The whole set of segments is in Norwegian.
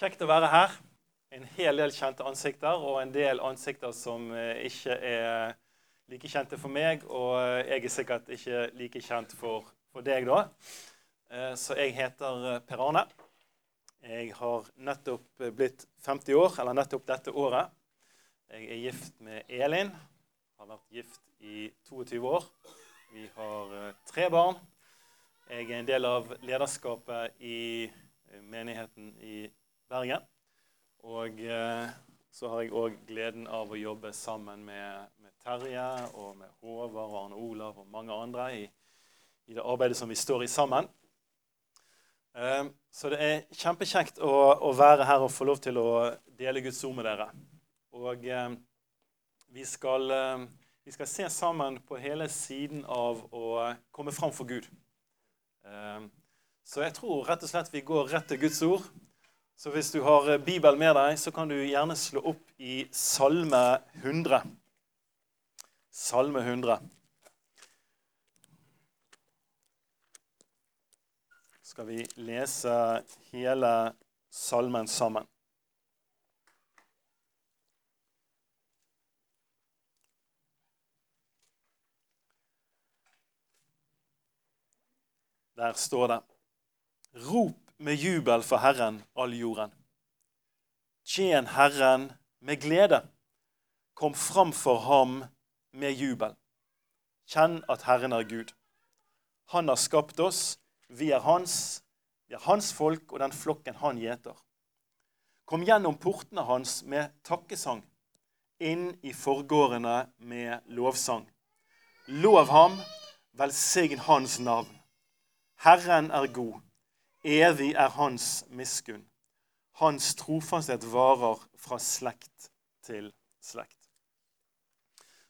Kjekt å være her. En hel del kjente ansikter, og en del ansikter som eh, ikke er like kjente for meg. Og jeg er sikkert ikke like kjent for, for deg, da. Eh, Så jeg heter eh, Per Arne. Jeg har nettopp blitt 50 år, eller nettopp dette året. Jeg er gift med Elin. Har vært gift i 22 år. Vi har eh, tre barn. Jeg er en del av lederskapet i eh, menigheten i Bergen. Og eh, så har jeg òg gleden av å jobbe sammen med, med Terje og med Håvard og Arne Olav og mange andre i, i det arbeidet som vi står i sammen. Eh, så det er kjempekjekt å, å være her og få lov til å dele Guds ord med dere. Og eh, vi skal, vi skal se sammen på hele siden av å komme fram for Gud. Så jeg tror rett og slett vi går rett til Guds ord. Så hvis du har eh, Bibelen med deg, så kan du gjerne slå opp i Salme 100. Salme 100. Skal vi lese hele salmen sammen. Der står det Rop med jubel for Herren, all jorden. Tjen Herren med glede. Kom fram for ham med jubel. Kjenn at Herren er Gud. Han har skapt oss, vi er hans, vi er hans folk og den flokken han gjeter. Kom gjennom portene hans med takkesang, inn i forgårdene med lovsang. Lov ham, velsign hans navn. Herren er god. Evig er hans miskunn. Hans trofasthet varer fra slekt til slekt.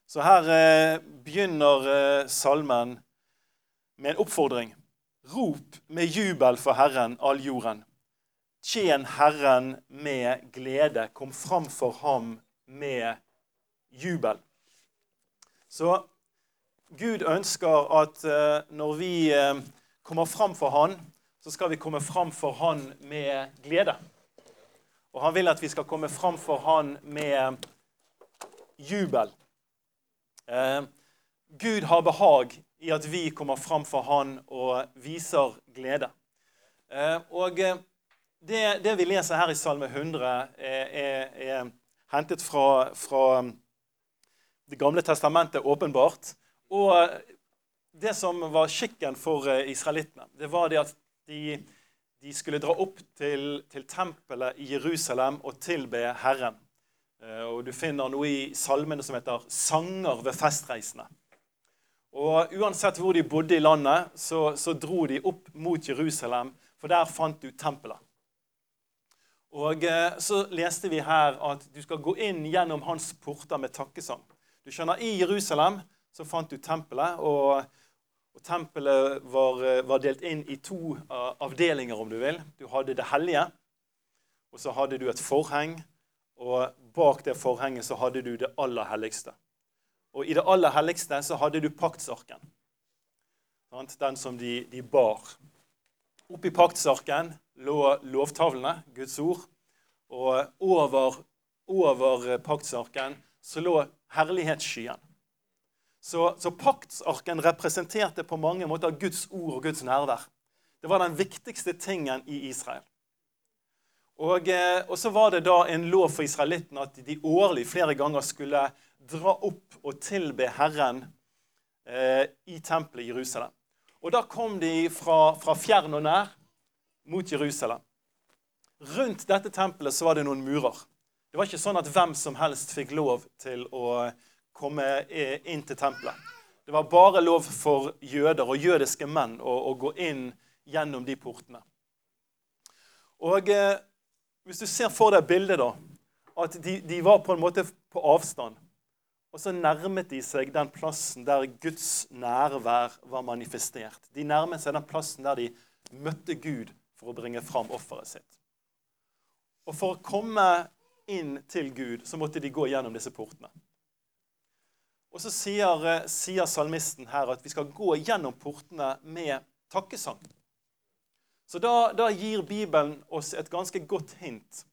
Så her eh, begynner eh, salmen med en oppfordring. Rop med jubel for Herren, all jorden. Tjen Herren med glede. Kom fram for ham med jubel. Så Gud ønsker at eh, når vi eh, kommer fram for Han, så skal vi komme fram for Han med glede. Og han vil at vi skal komme fram for Han med jubel. Eh, Gud har behag i at vi kommer fram for Han og viser glede. Eh, og eh, det, det, vi leser her i Salme 100, er, er, er hentet fra, fra, Det gamle testamentet, åpenbart. Og det som var skikken for israelittene, det var det at de, de skulle dra opp til, til, tempelet i Jerusalem og tilbe Herren. Og Du finner noe i salmene som heter 'Sanger ved festreisende'. Og Uansett hvor de bodde i landet, så, så dro de opp mot Jerusalem, for der fant du tempelet. Og Så leste vi her at du skal gå inn gjennom hans porter med takkesang. Du skjønner, I Jerusalem så fant du tempelet, og og Tempelet var, var, delt inn i to avdelinger, om du vil. Du hadde det hellige, og så hadde du et forheng. Og bak det forhenget så hadde du det aller helligste. Og i det aller helligste så hadde du paktsarken. Den som de, de bar. Oppi paktsarken lå lovtavlene, Guds ord. Og over, over paktsarken så lå herlighetsskyen. Så, så paktsarken representerte på mange måter Guds ord og Guds nærvær. Det var den viktigste tingen i Israel. Og, eh, og, så var det da en lov for israelittene at de årlig flere ganger skulle dra opp og tilbe Herren eh, i tempelet i Jerusalem. Og da kom de fra, fra fjern og nær mot Jerusalem. Rundt dette tempelet så var det noen murer. Det var ikke sånn at hvem som helst fikk lov til å komme inn til tempelet. Det var bare lov for jøder og jødiske menn å, å gå inn gjennom de portene. Og eh, Hvis du ser for deg bildet, da, at de, de, var på en måte på avstand. Og så nærmet de seg den plassen der Guds nærvær var manifestert. De nærmet seg den plassen der de møtte Gud for å bringe fram offeret sitt. Og For å komme inn til Gud så måtte de gå gjennom disse portene. Og så sier, eh, sier, salmisten her at vi skal gå gjennom portene med takkesang. Så da, da gir Bibelen oss et ganske godt hint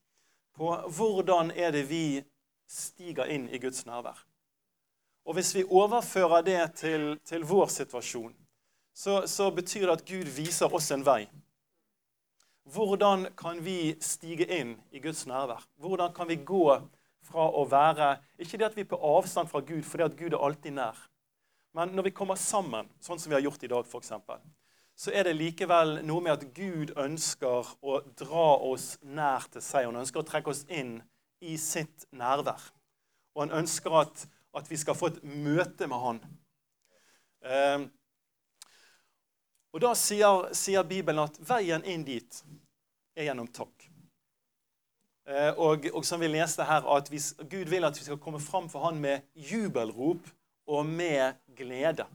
på hvordan er det vi stiger inn i Guds nærvær. Og hvis vi overfører det til, til vår situasjon, så, så, betyr det at Gud viser oss en vei. Hvordan kan vi stige inn i Guds nærvær? Hvordan kan vi gå fra å være Ikke det at vi er på avstand fra Gud, for det at Gud er alltid nær. Men når vi kommer sammen, sånn som vi har gjort i dag, f.eks., så er det likevel noe med at Gud ønsker å dra oss nær til seg. Han ønsker å trekke oss inn i sitt nærvær. Og han ønsker at, at vi skal få et møte med han. Eh, og Da sier, sier, Bibelen at veien inn dit er gjennom takk. Eh, og, og, som vi leste her, at vi, Gud vil at vi skal komme fram for han med jubelrop og med glede.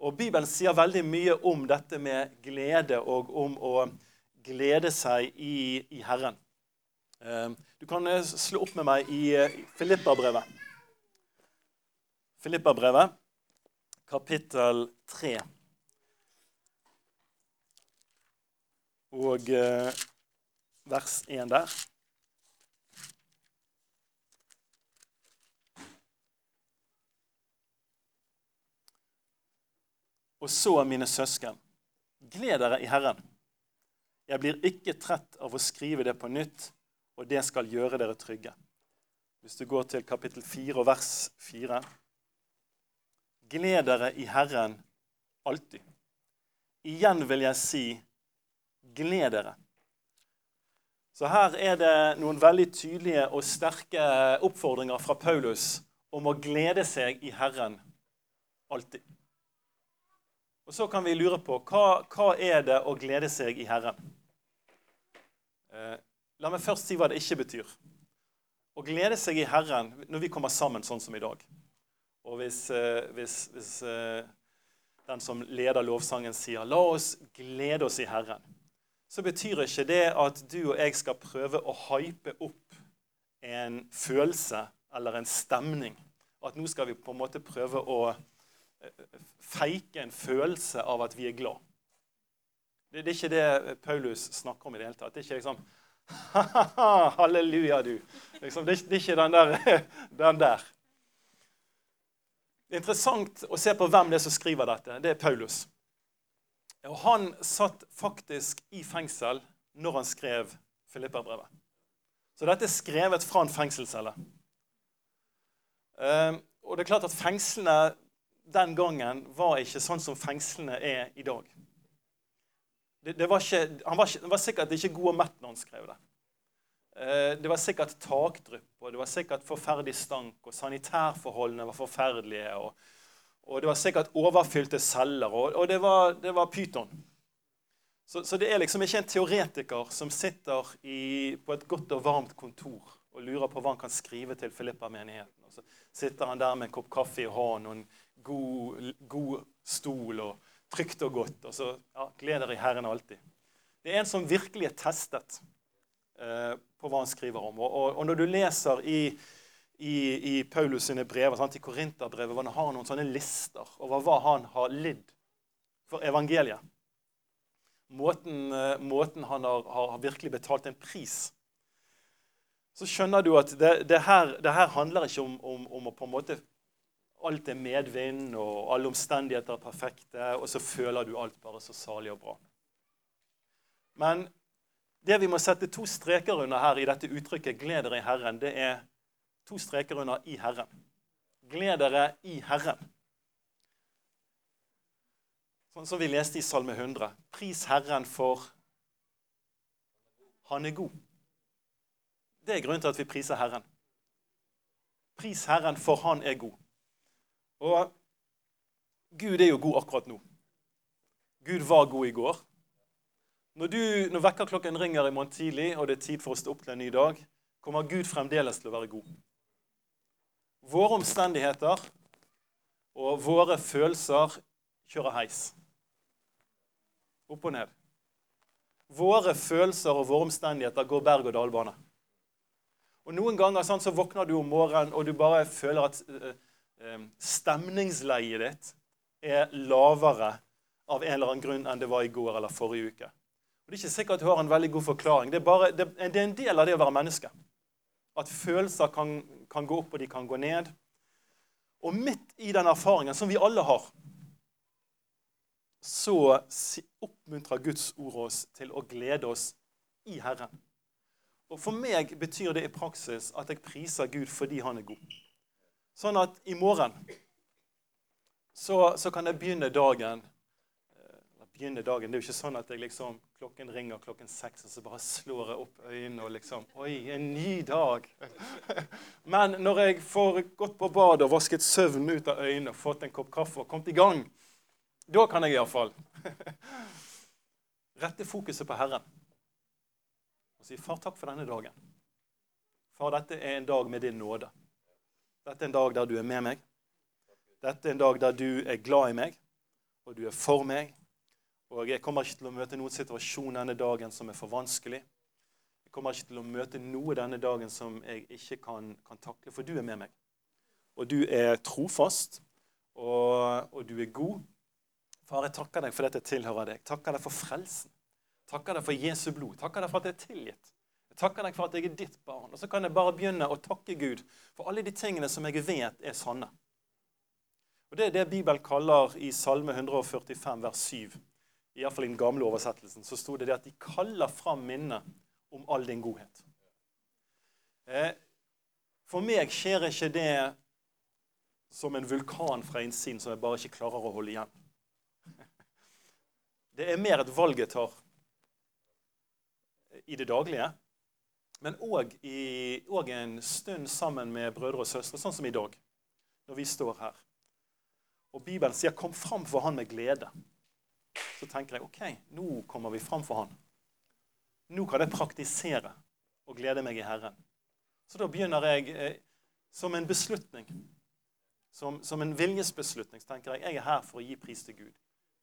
Og Bibelen sier veldig mye om dette med glede og om å glede seg i, i Herren. Eh, du kan eh, slå opp med meg i Filippa-brevet. Filippa-brevet, kapittel 3. Og vers 1 der. Og så, mine søsken, gled dere i Herren. Jeg blir ikke trett av å skrive det på nytt, og det skal gjøre dere trygge. Hvis du går til kapittel 4 og vers 4. Gled dere i Herren alltid. Igjen vil jeg si, gled dere. Så her er det noen veldig tydelige og sterke oppfordringer fra Paulus om å glede seg i Herren alltid. Og så kan vi lure på hva, hva er det å glede seg i Herren? Eh, la meg først si hva det ikke betyr. Å glede seg i Herren når vi kommer sammen sånn som i dag. Og hvis, eh, hvis, hvis eh, den som leder lovsangen, sier 'La oss glede oss i Herren', så betyr ikke det at du og jeg skal prøve å hype opp en følelse eller en stemning. At nå skal vi på en måte prøve å feike en følelse av at vi er glad. Det, det er ikke det Paulus snakker om i det hele tatt. Det er ikke liksom Ha-ha, Halleluja, du. Liksom, det, det, er ikke den der, den der. Det er interessant å se på hvem det er som skriver dette. Det er Paulus. Og Han satt faktisk i fengsel når han skrev Filippa-brevet. Så dette er skrevet fra en fengselscelle. Ehm, og det er klart at Fengslene den gangen var ikke sånn som fengslene er i dag. Det, det, var, ikke, han var, ikke, var, sikkert ikke god og mett når han skrev det. Eh, det var sikkert takdrypp, og det var sikkert forferdelig stank, og sanitærforholdene var forferdelige. og, og det var sikkert overfylte celler, og, og det, var, det var pyton. Så, så, det er liksom ikke en teoretiker som sitter i, på et godt og varmt kontor og lurer på hva han kan skrive til Filippa-menigheten. Og så sitter han der med en kopp kaffe i hånden og en god, god stol og trygt og godt. Og så ja, gleder i Herren alltid. Det er en som virkelig er testet eh, på hva han skriver om. Og, og, og når du leser i, i, i Paulus sine brev, sant, i Korinterbrevet, hvor han har noen sånne lister over hva han har lidd for evangeliet Måten, eh, måten han har, har, virkelig betalt en pris så skjønner du at det, det, her, det her, handler ikke om, om, om, å på en måte alt er medvind, og alle omstendigheter er perfekte, og så føler du alt bare så salig og bra. Men det vi må sette to streker under her i dette uttrykket 'gled dere i Herren', det er to streker under 'i Herren'. Gled dere i Herren. Sånn som vi leste i Salme 100. Pris Herren for Han er god. Det er grunnen til at vi priser Herren. Pris Herren, for Han er god. Og Gud er jo god akkurat nå. Gud var god i går. Når, du, når vekkerklokken ringer i morgen tidlig, og det er tid for å stå opp til en ny dag, kommer Gud fremdeles til å være god. Våre omstendigheter og våre følelser kjører heis. Opp og ned. Våre følelser og våre omstendigheter går berg-og-dal-bane. Og Noen ganger sånn, så våkner du om morgenen og du bare føler at Ehm, stemningsleiet ditt er lavere av en eller annen grunn enn det var i går eller forrige uke. Og Det er ikke sikkert at du har en veldig god forklaring. Det er, bare, det, det er en del av det å være menneske. At følelser kan, kan gå opp, og de kan gå ned. Og midt i den erfaringen, som vi alle har, så oppmuntrer Guds ord oss til å glede oss i Herren. Og For meg betyr det i praksis at jeg priser Gud fordi han er god. Sånn at i morgen så, så kan jeg begynne dagen begynne dagen. Det er jo ikke sånn at jeg liksom, klokken ringer klokken seks, og så bare slår jeg opp øynene og liksom Oi, en ny dag! Men når jeg får gått på badet og vasket søvnen ut av øynene, fått en kopp kaffe og kommet i gang, da kan jeg iallfall rette fokuset på Herren og si, 'Far, takk for denne dagen.' Far, dette er en dag med din nåde. Dette er en dag der du er med meg. Dette er en dag der du er glad i meg, og du er for meg, og jeg kommer ikke til å møte noen situasjon denne dagen som er for vanskelig. Jeg kommer ikke til å møte noe denne dagen som jeg ikke kan, kan takle, for du er med meg. Og du er trofast, og, og, du er god. Far, jeg takker deg for dette tilhører deg. Takker deg for frelsen. Takker deg for Jesu blod. Takker deg for at det er tilgitt. Takker deg for at jeg er ditt barn. Og så kan jeg bare begynne å takke Gud for alle de tingene som jeg vet er sanne. Og Det er det Bibelen kaller i Salme 145, vers 7 iallfall i den gamle oversettelsen, så sto det det at de kaller fram minnet om all din godhet. Eh, for meg skjer ikke det som en vulkan fra innsiden som jeg bare ikke klarer å holde igjen. Det er mer et valg jeg tar i det daglige, men òg en stund sammen med brødre og søstre, sånn som i dag, når vi står her. Og Bibelen sier 'kom fram for han med glede' så tenker jeg ok, nå kommer vi fram for Han. Nå kan jeg praktisere og glede meg i Herren. Så da begynner jeg eh, som en beslutning, som, som, en viljesbeslutning, så tenker jeg jeg er her for å gi pris til Gud.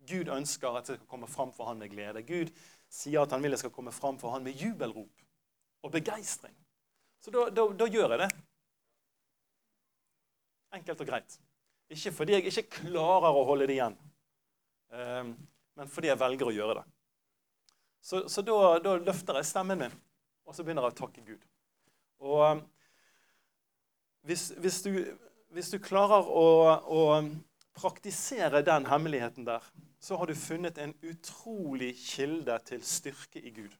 Gud ønsker at jeg skal komme fram for Han med glede. Gud sier at han vil jeg skal komme fram for Han med jubelrop og begeistring. Så da, da, da gjør jeg det. Enkelt og greit. Ikke fordi jeg ikke klarer å holde det igjen. Um, men fordi jeg velger å gjøre det. Så, så da, da, løfter jeg stemmen min, og så begynner jeg å takke Gud. Og um, hvis, hvis, du, hvis du, klarer å, å, praktisere den hemmeligheten der, så har du funnet en utrolig kilde til styrke i Gud.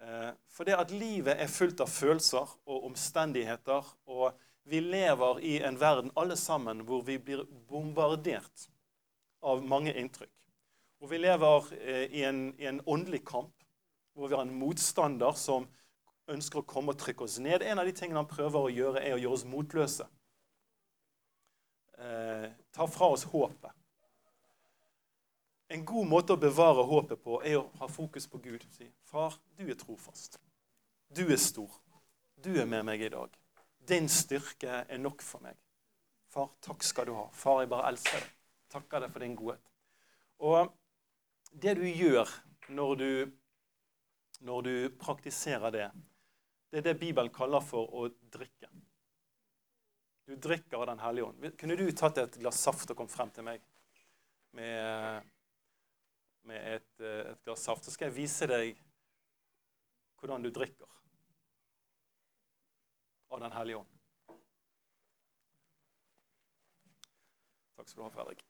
Eh, for det at livet er fullt av følelser og omstendigheter, og vi lever i en verden alle sammen hvor vi blir bombardert av mange inntrykk. Og vi lever eh, i en, i en, åndelig kamp hvor vi har en motstander som ønsker å komme og trykke oss ned. En av de tingene han prøver å gjøre, er å gjøre oss motløse. Eh, ta fra oss håpet. En god måte å bevare håpet på er å ha fokus på Gud. Si, 'Far, du er trofast. Du er stor. Du er med meg i dag. Din styrke er nok for meg. Far, takk skal du ha. Far, jeg bare elsker deg. Takker deg for din godhet. Og det du gjør når du, når du praktiserer det, det er det Bibelen kaller for å drikke. Du drikker av Den hellige ånd. Kunne du tatt et glass saft og kommet frem til meg med, med et, et, glass saft? Så skal jeg vise deg hvordan du drikker av Den hellige ånd. Takk skal du ha, Fredrik.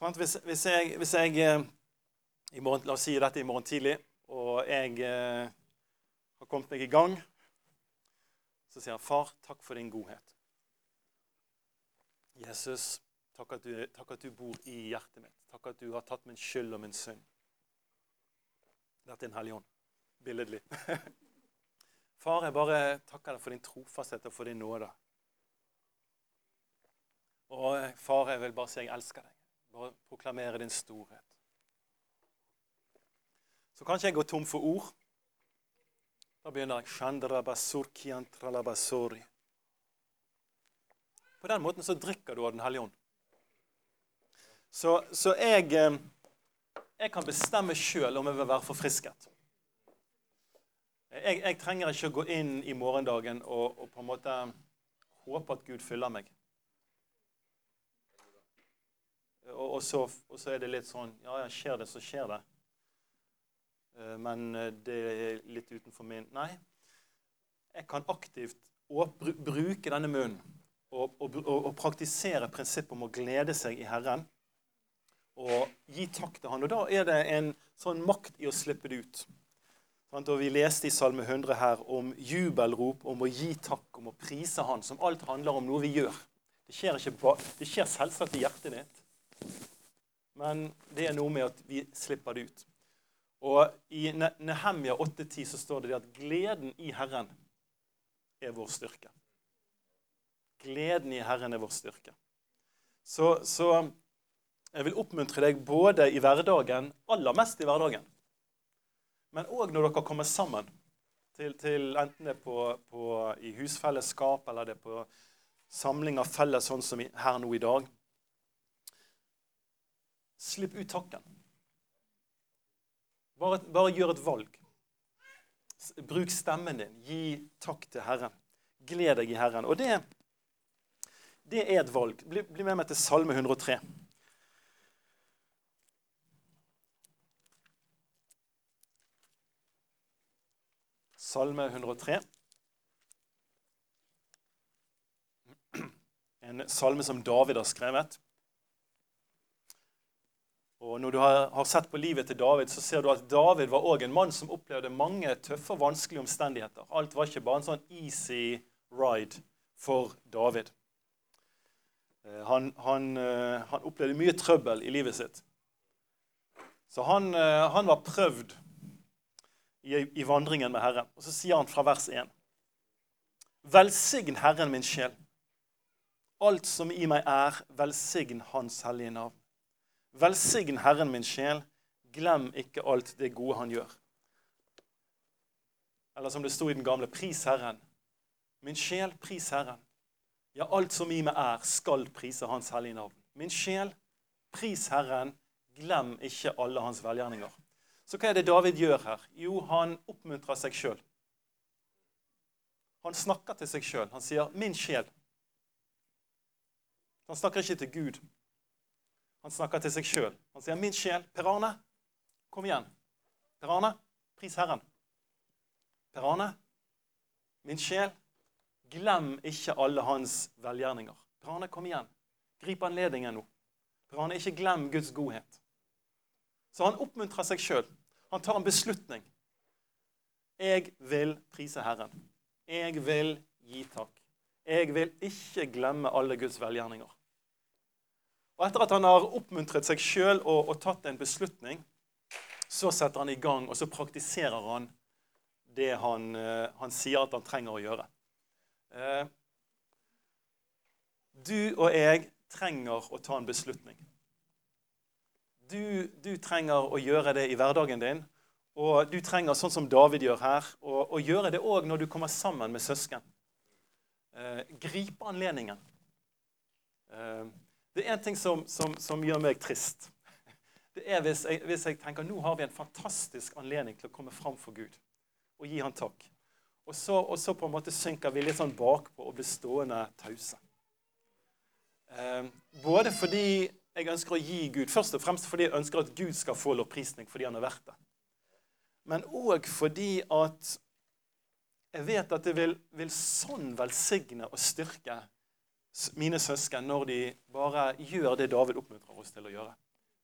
Sånn hvis, hvis, jeg, hvis jeg eh, morgen, La oss si dette i morgen tidlig, og jeg eh, har kommet meg i gang. Så sier jeg, 'Far, takk for din godhet.' Jesus, takk at, du, takk at du bor i hjertet mitt. Takk at du har tatt min skyld og min synd. Dette er en hellig ånd. Billedlig. Far, jeg bare takker deg for din trofasthet og for din nåde. Og eh, far, jeg vil bare si jeg elsker deg. Bare proklamere din storhet. Så kanskje jeg går tom for ord. Da begynner jeg På den måten så drikker du av Den hellige ånd. Så, så jeg, eh, jeg, kan bestemme sjøl om jeg vil være forfrisket. Jeg, jeg, trenger ikke å gå inn i morgendagen og, og på en måte håpe at Gud fyller meg. Og, og, så, og, så, er det litt sånn Ja, ja, skjer det, så skjer det. eh, men eh, det er litt utenfor min Nei. Jeg kan aktivt bruke denne munnen og, og, og, praktisere prinsippet om å glede seg i Herren og gi takk til Han. Og da er det en sånn makt i å slippe det ut. Og Vi leste i Salme 100 her om jubelrop, om å gi takk, om å prise Han, som alt handler om noe vi gjør. Det skjer, ikke, det skjer selvsagt i hjertet ditt, men det er noe med at vi slipper det ut. Og I Nehemja 8,10 så står det at gleden i Herren er vår styrke. Gleden i Herren er vår styrke. Så, så jeg vil oppmuntre deg både i hverdagen, aller mest i hverdagen, men òg når dere kommer sammen, til, til enten det er på, på, i husfellesskap eller det er på samling av felles, sånn som her nå i dag. Slipp ut takken. Bare, bare gjør et valg. Bruk stemmen din. Gi takk til Herren. Gled deg i Herren. Og det, det er et valg. Bli, bli med meg til Salme 103. Salme 103. En salme som David har skrevet. Og Når du har, sett på livet til David, så ser du at David var også en mann som opplevde mange tøffe og vanskelige omstendigheter. Alt var ikke bare en sånn easy ride for David. Eh, han, han, eh, han opplevde mye trøbbel i livet sitt. Så han, eh, han var prøvd i, vandringen med Herren. Og så sier han fra vers 1.: Velsign Herren min sjel. Alt som i meg er, velsign Hans hellige navn. Velsign Herren min sjel. Glem ikke alt det gode han gjør. Eller som det sto i den gamle, pris Herren. Min sjel, pris Herren. Ja, alt som i meg er, skal prise Hans hellige navn. Min sjel, pris Herren. Glem ikke alle hans velgjerninger. Så hva er det David gjør her? Jo, han oppmuntrer seg sjøl. Han snakker til seg sjøl. Han sier 'min sjel'. Han snakker ikke til Gud. Han snakker til seg sjøl. Han sier 'min sjel'. Per Arne, kom igjen. Per Arne, pris Herren. Per Arne, min sjel, glem ikke alle hans velgjerninger. Per Arne, kom igjen. Grip anledningen nå. Per Arne, ikke glem Guds godhet. Så han oppmuntrer seg sjøl. Han tar en beslutning. Jeg vil prise Herren. Jeg vil gi takk. Jeg vil ikke glemme alle Guds velgjerninger. Og Etter at han har oppmuntret seg sjøl og, og, tatt en beslutning, så setter han i gang og så praktiserer han det han, uh, han sier at han trenger å gjøre. Uh, du og jeg trenger å ta en beslutning. Du, du, trenger å gjøre det i hverdagen din. Og du trenger, sånn som David gjør her, å, å gjøre det òg når du kommer sammen med søsken. Eh, gripe anledningen. Eh, det er en ting som, som, som, gjør meg trist. Det er hvis jeg, hvis jeg tenker nå har vi en fantastisk anledning til å komme fram for Gud og gi han takk. Og så, og så på en måte synker vi litt sånn bakpå og blir stående tause. Eh, både fordi jeg ønsker å gi Gud. Først og fremst fordi jeg ønsker at Gud skal få lovprisning fordi han er verdt det. Men òg fordi at jeg vet at det vil, vil sånn velsigne og styrke mine søsken når de bare gjør det David oppmuntrer oss til å gjøre.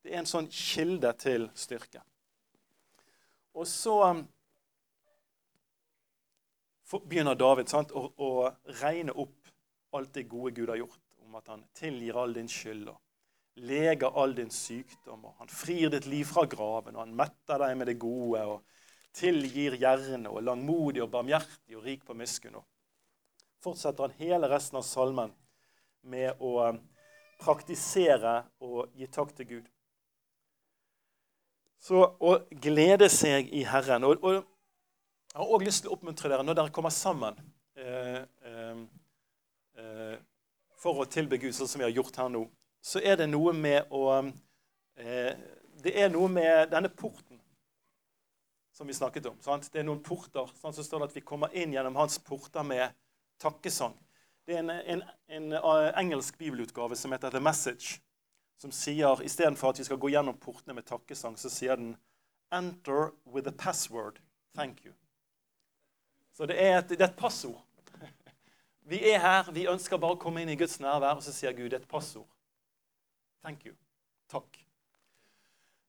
Det er en sånn kilde til styrke. Og så um, begynner David sant, å, å regne opp alt det gode Gud har gjort, om at han tilgir all din skyld. og leger all din sykdom, og han frir ditt liv fra graven, og han metter deg med det gode, og tilgir gjerne, og langmodig og barmhjertig og rik på miskunn. Fortsetter han hele resten av salmen med å um, praktisere og gi takk til Gud. Så å glede seg i Herren. Og, og jeg har òg lyst til å oppmuntre dere når dere kommer sammen eh, eh, eh, for å tilbe Gud, sånn som vi har gjort her nå så er det noe med å eh, Det er noe med denne porten som vi snakket om. Sant? Det er noen porter. Sånn, så står det at vi kommer inn gjennom hans porter med takkesang. Det er en, en, en uh, engelsk bibelutgave som heter The Message, som sier istedenfor at vi skal gå gjennom portene med takkesang, så sier den Enter with a password. Thank you. Så det er et, det er et passord. Vi er her, vi ønsker bare å komme inn i Guds nærvær, og så sier Gud et passord. Thank you. Takk.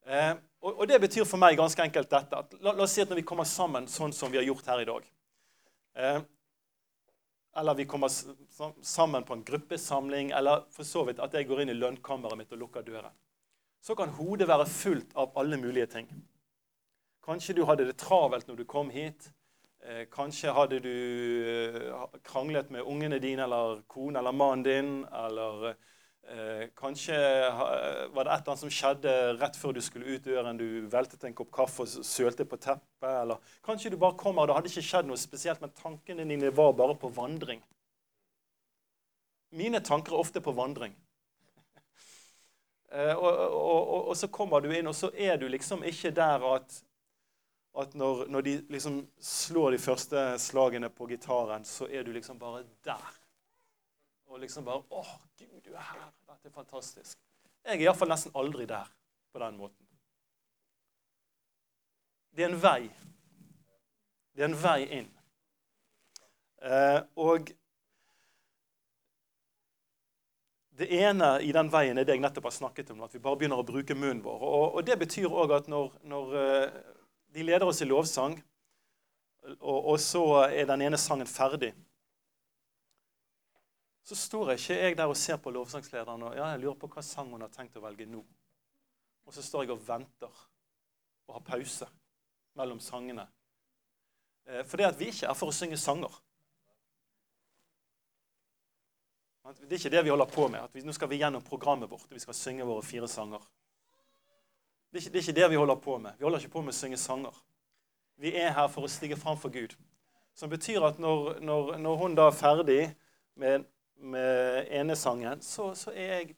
Eh, og, og, det betyr for meg ganske enkelt dette. at la, la, oss si at når vi kommer sammen sånn som vi har gjort her i dag eh, Eller vi kommer sammen på en gruppesamling, eller for så vidt at jeg går inn i lønnkammeret mitt og lukker døren. Så kan hodet være fullt av alle mulige ting. Kanskje du hadde det travelt når du kom hit. Eh, kanskje hadde du eh, kranglet med ungene dine eller kone eller mannen din. eller Eh, kanskje var det et eller annet som skjedde rett før du skulle ut døren. Du veltet en kopp kaffe og sølte på teppet. Eller kanskje du bare kommer, og det hadde ikke skjedd noe spesielt, men tankene dine var bare på vandring. Mine tanker er ofte på vandring. Eh, og, og, og, og, så kommer du inn, og så er du liksom ikke der at, at når, når de liksom slår de første slagene på gitaren, så er du liksom bare der. Og liksom bare Å, Gud, du er her. Dette er fantastisk. Jeg er iallfall nesten aldri der på den måten. Det er en vei. Det er en vei inn. Eh, og det ene i den veien er det jeg nettopp har snakket om, at vi bare begynner å bruke munnen vår. Og, og det betyr òg at når, når, eh, de leder oss i lovsang, og, og så er den ene sangen ferdig, så står jeg ikke jeg der og ser på lovsangslederen og ja, jeg lurer på hva sang hun har tenkt å velge nå. Og så står jeg og venter og har pause mellom sangene. Eh, for det at vi ikke er for å synge sanger. Det er ikke det vi holder på med. at vi, Nå skal vi gjennom programmet vårt og vi skal synge våre fire sanger. Det er, ikke, det er ikke det vi holder på med. Vi holder ikke på med å synge sanger. Vi er her for å stige fram for Gud. Som betyr at når, når, når hun da er ferdig med med enesangen, så, så er jeg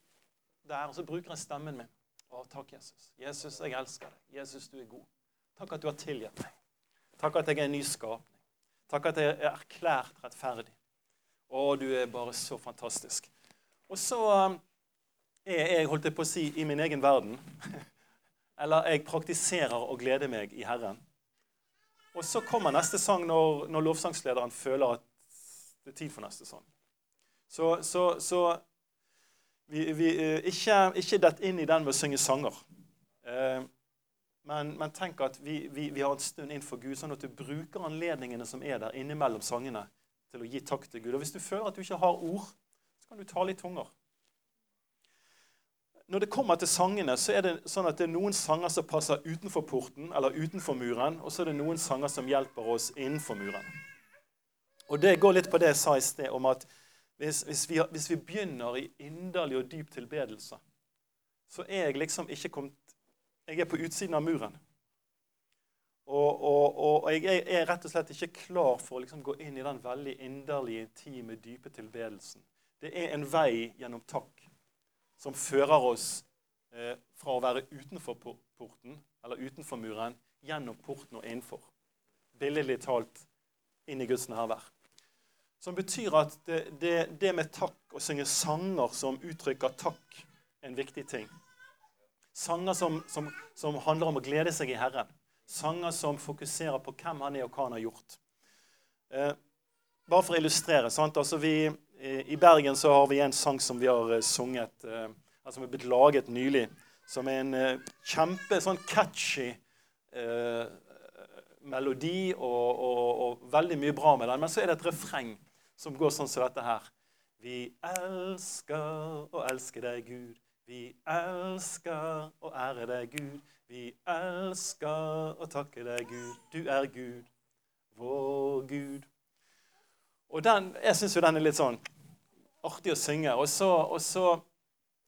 der, og så bruker jeg stemmen min. Å, takk, Jesus. Jesus, jeg elsker deg. Jesus, du er god. Takk at du har tilgitt meg. Takk at jeg er en ny skapning. Takk at jeg er erklært rettferdig. Å, du er bare så fantastisk. Og så um, er jeg, holdt jeg på å si, i min egen verden. Eller jeg praktiserer å glede meg i Herren. Og så kommer neste sang når, når lovsangslederen føler at det er tid for neste sang. Så, så, så vi, vi, eh, ikke, ikke dett inn i den med å synge sanger. Eh, men, men, tenk at vi, vi, vi, har en stund inn for Gud, sånn at du bruker anledningene som er der innimellom sangene, til å gi takk til Gud. Og hvis du føler at du ikke har ord, så kan du tale i tunger. Når det kommer til sangene, så er det sånn at det er noen sanger som passer utenfor porten eller utenfor muren, og så er det noen sanger som hjelper oss innenfor muren. Og Det går litt på det jeg sa i sted, om at hvis, hvis, vi, hvis, vi, begynner i inderlig og dyp tilbedelse, så er jeg liksom ikke kommet Jeg er på utsiden av muren. Og, og, og jeg er rett og slett ikke klar for å liksom gå inn i den veldig inderlige, intime, dype tilbedelsen. Det er en vei gjennom takk som fører oss eh, fra å være utenfor porten, eller utenfor muren, gjennom porten og innenfor. Billedlig talt inn i Guds nærvær. Som betyr at det, det, det med takk, å synge sanger som uttrykker takk, er en viktig ting. Sanger som, som, som, handler om å glede seg i Herren. Sanger som fokuserer på hvem han er, og hva han har gjort. Eh, bare for å illustrere. Altså vi, I Bergen så har vi en sang som vi har eh, sunget, eh, som er blitt laget nylig. Som er en eh, kjempe sånn catchy eh, melodi og, og, og, veldig mye bra med den. Men så er det et refreng som går sånn som dette her. Vi elsker å elske deg, Gud. Vi elsker å ære deg, Gud. Vi elsker å takke deg, Gud. Du er Gud, vår Gud. Og den, Jeg syns jo den er litt sånn artig å synge. Og så, og så,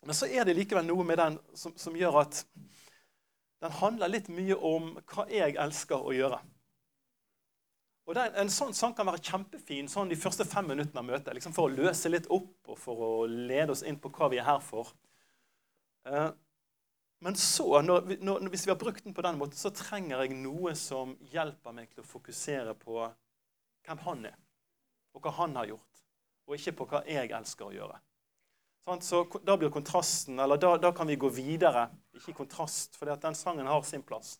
men så er det likevel noe med den som, som gjør at den handler litt mye om hva jeg elsker å gjøre. Og den, En sånn sang kan være kjempefin sånn de første fem minuttene av møtet. Liksom for å løse litt opp og for å lede oss inn på hva vi er her for. Eh, men så, når, når, hvis vi har brukt den på den måten, så trenger jeg noe som hjelper meg til å fokusere på hvem han er, og hva han har gjort, og ikke på hva jeg elsker å gjøre. Sånn, så Da blir kontrasten, eller da, da, kan vi gå videre. Ikke kontrast, for den sangen har sin plass.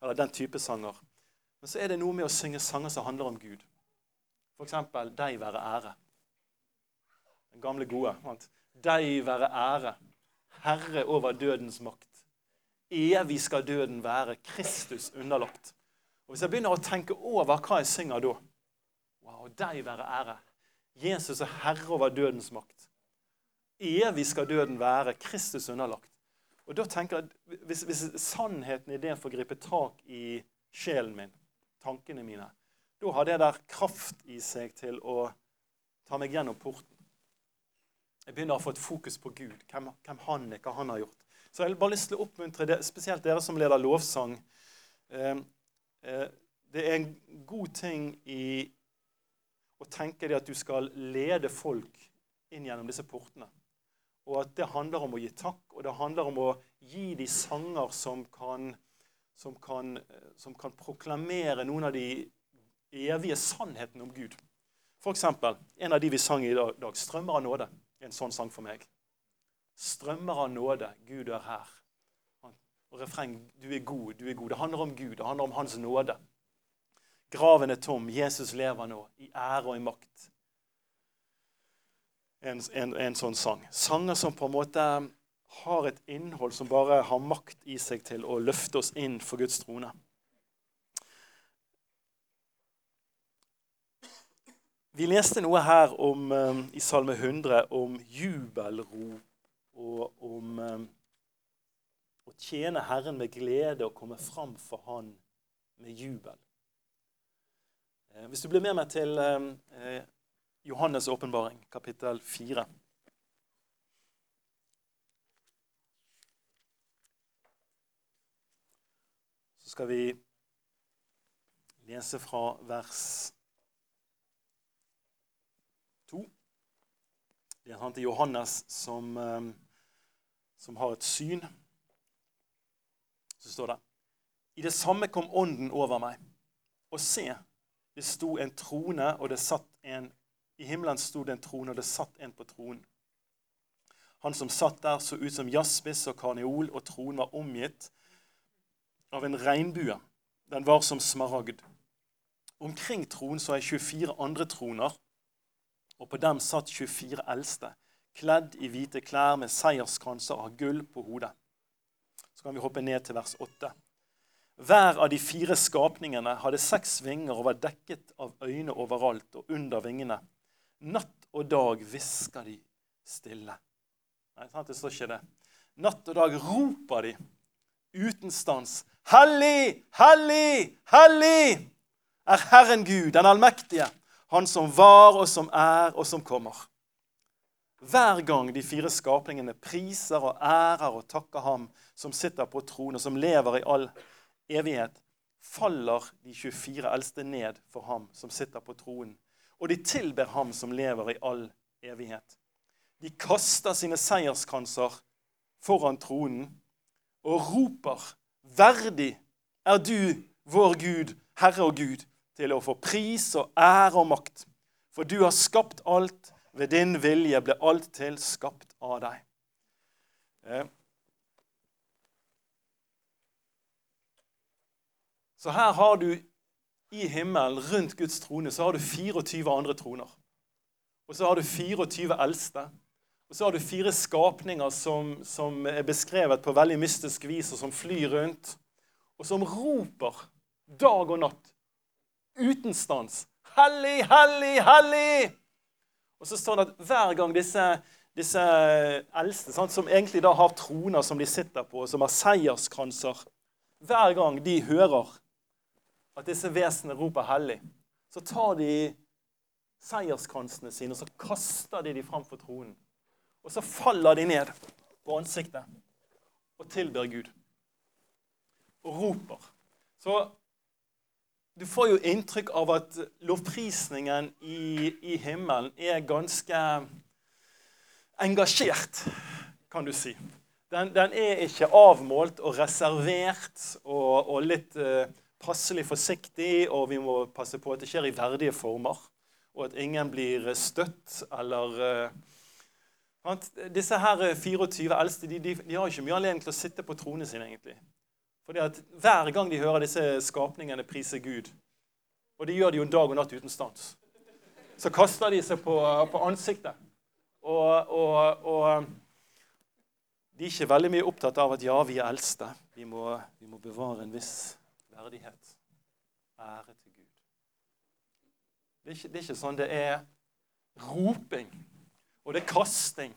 eller den type sanger. Men så er det noe med å synge sanger som handler om Gud. F.eks. 'Deg være ære'. Den gamle gode. Sant? Deg være ære, Herre over dødens makt. Evig skal døden være Kristus underlagt. Og Hvis jeg begynner å tenke over hva jeg synger da Wow, deg være ære. Jesus er herre over dødens makt. Evig skal døden være Kristus underlagt. Og da tenker jeg, hvis, hvis sannheten i det får gripe tak i sjelen min, tankene mine, da har det der kraft i seg til å ta meg gjennom porten. Jeg begynner å få et fokus på Gud, hvem, hvem han er, hva han har gjort. Så jeg har bare lyst til å oppmuntre det, spesielt dere som leder lovsang. Eh, eh, det er en god ting i å tenke det at du skal lede folk inn gjennom disse portene. Og at det handler om å gi takk, og det handler om å gi de sanger som kan, som kan, som kan proklamere noen av de evige sannhetene om Gud. F.eks. en av de vi sang i dag, 'Strømmer av nåde'. En sånn sang for meg. 'Strømmer av nåde, Gud er her'. Og refreng 'Du er god, du er god'. Det handler om Gud, det handler om Hans nåde. Graven er tom, Jesus lever nå, i ære og i makt en, en, en, sånn sang. Sanger som på en måte har et innhold som bare har makt i seg til å løfte oss inn for Guds trone. Vi leste noe her om, um, i Salme 100 om jubelrop og om um, å tjene Herren med glede og komme fram for Han med jubel. Eh, hvis du blir med meg til eh, Johannes' åpenbaring, kapittel 4. skal vi lese fra vers 2. Det er han til Johannes som, eh, som har et syn. Så står det I det samme kom Ånden over meg. Og se, det sto en trone, og det satt en i himmelen sto det en trone, og det satt en på tronen. Han som satt der, så ut som jaspis og karneol, og tronen var omgitt av en regnbue. Den var som smaragd. Omkring tronen så er 24 andre troner, og på dem satt 24 eldste, kledd i hvite klær med seierskranser av gull på hodet. Så kan vi hoppe ned til vers 8. Hver av de fire skapningene hadde seks vinger og var dekket av øyne overalt og under vingene. Natt og dag hvisker de stille. Nei, sant? det står ikke det. Natt og dag roper de uten stans. Hellig, hellig, hellig er Herren Gud, den allmektige, Han som var og som er og som kommer. Hver gang de fire skapningene priser og ærer og takker ham som sitter på tronen, og som lever i all evighet, faller de 24 eldste ned for ham som sitter på tronen og de tilber ham som lever i all evighet. De kaster sine seierskranser foran tronen og roper, 'Verdig er du, vår Gud, Herre og Gud, til å få pris og ære og makt.' For du har skapt alt, ved din vilje ble alt til skapt av deg. Eh. Så her har du i himmelen, rundt Guds trone, så har du 24 andre troner. Og så har du 24 eldste. Og så har du fire skapninger som, som, er beskrevet på veldig mystisk vis, og som flyr rundt, og som roper dag og natt uten stans. Hellig, hellig, hellig! Og så står det at hver gang disse, disse eldste, sant, som egentlig da har troner som de sitter på, og som har seierskranser Hver gang de hører at disse vesenene roper 'hellig', så tar de seierskransene sine og så kaster de dem fram for tronen. Og så faller de ned på ansiktet og tilber Gud. Og roper. Så du får jo inntrykk av at lovprisningen i, i himmelen er ganske engasjert, kan du si. Den, den er ikke avmålt og reservert og, og litt uh, passelig forsiktig, og vi må passe på at det skjer i verdige former. Og at ingen blir støtt eller uh, Disse her 24 eldste de, de, de, har ikke mye anledning til å sitte på tronen sin, egentlig. Fordi at Hver gang de hører disse skapningene prise Gud, og de gjør det jo dag og natt uten stans, så kaster de seg på, på ansiktet. Og, og, og, de er ikke veldig mye opptatt av at ja, vi er eldste. Vi må, vi må bevare en viss verdighet. Ære til Gud. Det er, ikke, det er ikke sånn det er roping, og det er kasting.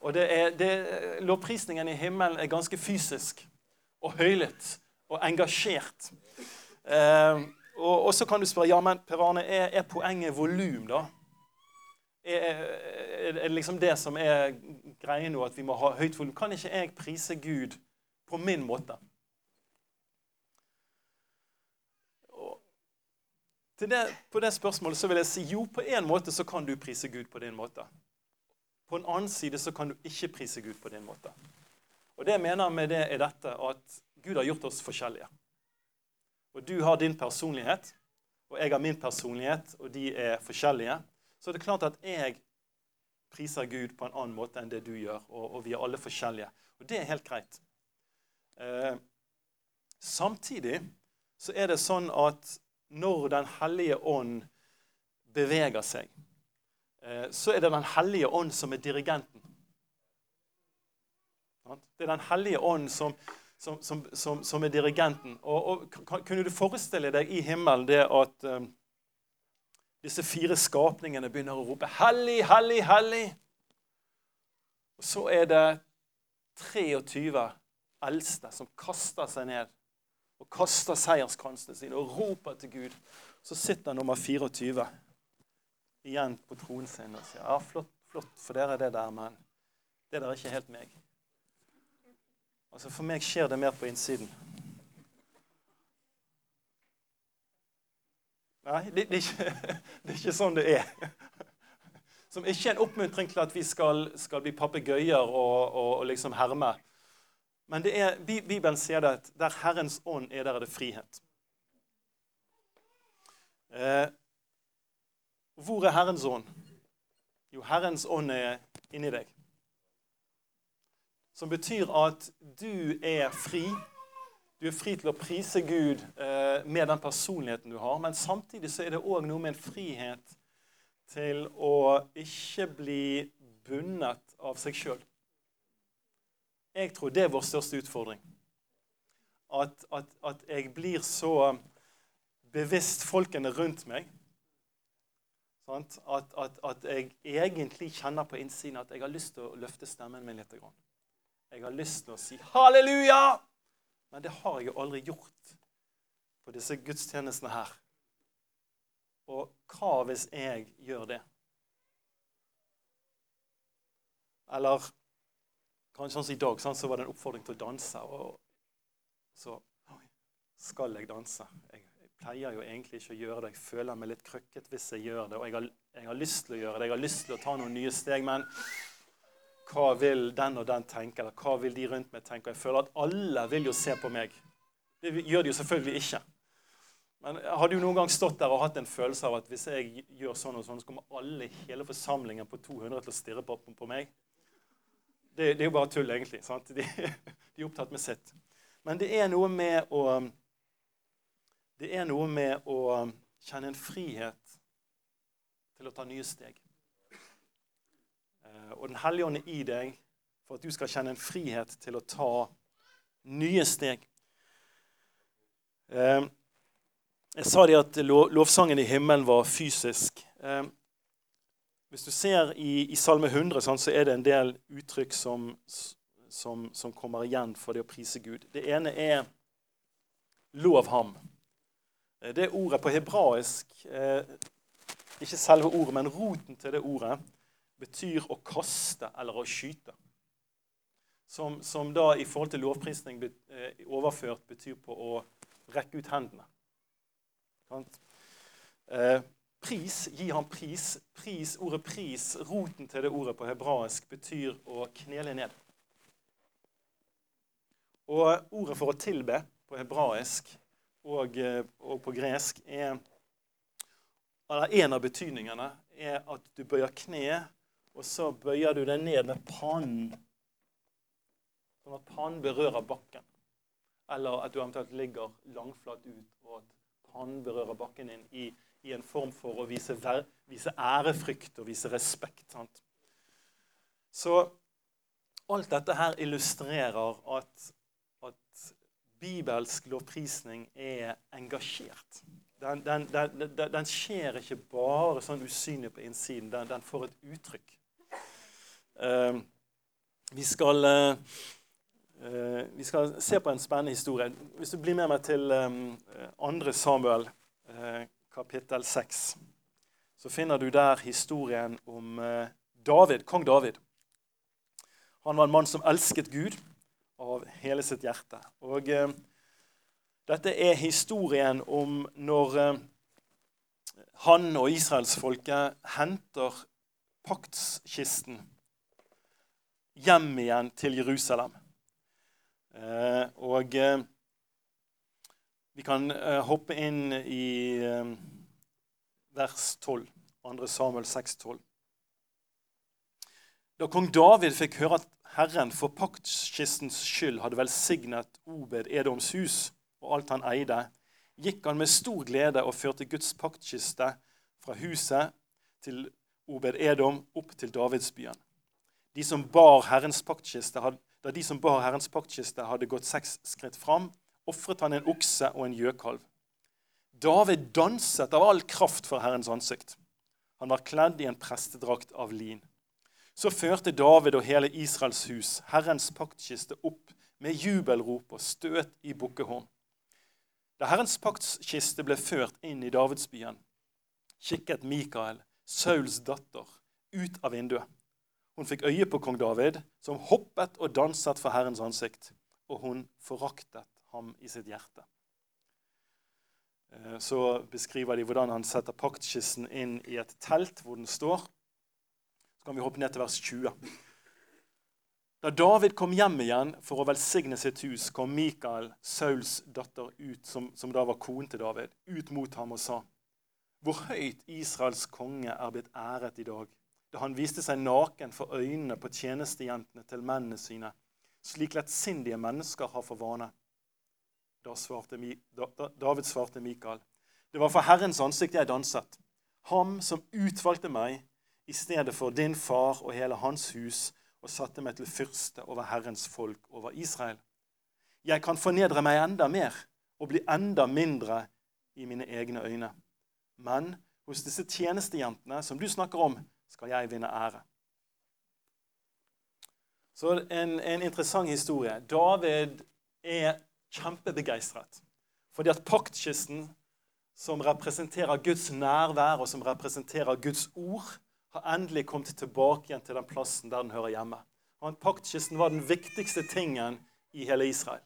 Og det er, det, lovprisningen i himmelen er ganske fysisk og høylytt og engasjert. Eh, og, og, så kan du spørre ja, men Per Arne, er, er poenget volum, da? Er, er, det liksom det som er greia nå, at vi må ha høyt volum? Kan ikke jeg prise Gud på min måte? Det, på det spørsmålet så vil jeg si jo, på en måte så kan du prise Gud på din måte. På en annen side så kan du ikke prise Gud på din måte. Og det jeg mener med det, er dette at Gud har gjort oss forskjellige. Og du har din personlighet, og jeg har min personlighet, og de er forskjellige. Så det er klart at jeg priser Gud på en annen måte enn det du gjør, og, og vi er alle forskjellige. Og det er helt greit. Eh, samtidig så er det sånn at når Den hellige ånd beveger seg, så er det Den hellige ånd som er dirigenten. Det er Den hellige ånd som, som, som, som er dirigenten. Og, og, Kunne du forestille deg i himmelen det at um, disse fire skapningene begynner å rope 'Hellig, hellig, hellig'? Og så er det 23 eldste som kaster seg ned og kaster seierskansene sine og roper til Gud. Så sitter nummer 24 igjen på tronen sin og sier ja, flott, flott, for dere er det der, men det der er ikke helt meg. Altså For meg skjer det mer på innsiden. Nei, det, det, er ikke, det, er ikke, sånn det er. Som ikke er en oppmuntring til at vi skal, skal bli papegøyer og, og, og, liksom herme. Men det er, Bibelen sier det at der Herrens ånd er, der er det frihet. Eh, hvor er Herrens ånd? Jo, Herrens ånd er inni deg. Som betyr at du er fri. Du er fri til å prise Gud eh, med den personligheten du har. Men samtidig så er det òg noe med en frihet til å ikke bli bundet av seg sjøl. Jeg tror det er vår største utfordring. At, at, at jeg blir så bevisst folkene rundt meg. At, at, at, jeg egentlig kjenner på innsiden at jeg har lyst til å løfte stemmen min litt. Jeg har lyst til å si halleluja, men det har jeg aldri gjort på disse gudstjenestene her. Og hva hvis jeg gjør det? Eller kanskje sånn som i dag, så var det en oppfordring til å danse. Og så skal jeg danse. Jeg, pleier jo egentlig ikke å gjøre det. Jeg føler meg litt krøkket hvis jeg gjør det. Og jeg har, jeg har lyst til å gjøre det. Jeg har lyst til å ta noen nye steg. men hva vil den og den tenke, eller hva vil de rundt meg tenke? Og jeg føler at alle vil jo se på meg. Det gjør de jo selvfølgelig ikke. Men har du noen gang stått der og hatt en følelse av at hvis jeg gjør sånn og sånn, så kommer alle hele forsamlingen på 200 til å stirre på, på meg? Det, det, er jo bare tull, egentlig. sant? De, de, er opptatt med sitt. Men det er noe med å Det er noe med å kjenne en frihet til å ta nye steg. Eh, og Den hellige ånd er i deg for at du skal kjenne en frihet til å ta nye steg. Eh, jeg sa det at lovsangen i himmelen var fysisk. Eh, hvis du ser i, i Salme 100, så er det en del uttrykk som, som, som, kommer igjen for det å prise Gud. Det ene er 'lov ham'. Det ordet på hebraisk Ikke selve ordet, men roten til det ordet betyr å kaste eller å skyte. Som, som da i forhold til lovprisning eh, overført betyr på å rekke ut hendene. Eh, pris, gi ham pris. pris. Ordet 'pris', roten til det ordet på hebraisk, betyr å knele ned. Og ordet for å tilbe på hebraisk og, eh, og på gresk er En av betydningene er at du bøyer kne og så bøyer du deg ned med pannen, sånn at pannen berører bakken. eller at du eventuelt ligger langflat ut, og at pannen berører bakken din i, i en form for å vise, ver, vise ærefrykt og vise respekt. Sant? Så alt dette her illustrerer at, at bibelsk lovprisning er engasjert. Den, den, den, den, skjer ikke bare sånn usynlig på innsiden. Den, får et uttrykk. Uh, vi, skal, uh, vi skal se på en spennende historie. Hvis du blir med meg til um, 2. Samuel uh, kapittel 6, så finner du der historien om David, kong David. Han var en mann som elsket Gud av hele sitt hjerte. Og eh, dette er historien om når eh, han og israelsfolket henter paktskisten hjem igjen til Jerusalem. Eh, og eh, vi kan eh, hoppe inn i eh, vers 12. 2. Samuel 6, 12. Da kong David fikk høre at Herren for paktskistens skyld hadde velsignet Obed Edoms hus og alt han eide, gikk han med stor glede og førte Guds paktkiste fra huset til Obed Edom opp til Davidsbyen. De som bar Herrens paktkiste, da de som bar Herrens paktkiste hadde gått seks skritt fram, ofret han en okse og en gjøkalv. David danset av all kraft for Herrens ansikt. Han var kledd i en prestedrakt av lin. Så førte David og hele Israels hus Herrens paktkiste opp med jubelrop og støt i bukkehorn. Da Herrens paktkiste ble ført inn i Davidsbyen, kikket Mikael, Sauls datter, ut av vinduet. Hun fikk øye på kong David, som hoppet og danset for Herrens ansikt, og hun foraktet ham i sitt hjerte. Eh, så beskriver de hvordan han setter paktkisten inn i et telt hvor den står kan vi hoppe ned til vers 20. Da David kom hjem igjen for å velsigne sitt hus, kom Mikael, Sauls datter, ut, som, som da var konen til David, ut mot ham og sa:" Hvor høyt Israels konge er blitt æret i dag, da han viste seg naken for øynene på tjenestejentene til mennene sine, slik lettsindige mennesker har for vane. Da svarte, David svarte Mikael, det var for Herrens ansikt jeg danset, ham som utvalgte meg i stedet for din far og hele hans hus, og satte meg til fyrste over Herrens folk, over Israel. Jeg kan fornedre meg enda mer og bli enda mindre i mine egne øyne. Men hos disse tjenestejentene som du snakker om, skal jeg vinne ære. Så en, en interessant historie. David er kjempebegeistret fordi at paktkisten, som representerer Guds nærvær, og som representerer Guds ord, har endelig kommet tilbake igjen til den plassen der den hører hjemme. Og Paktkisten var den viktigste tingen i hele Israel.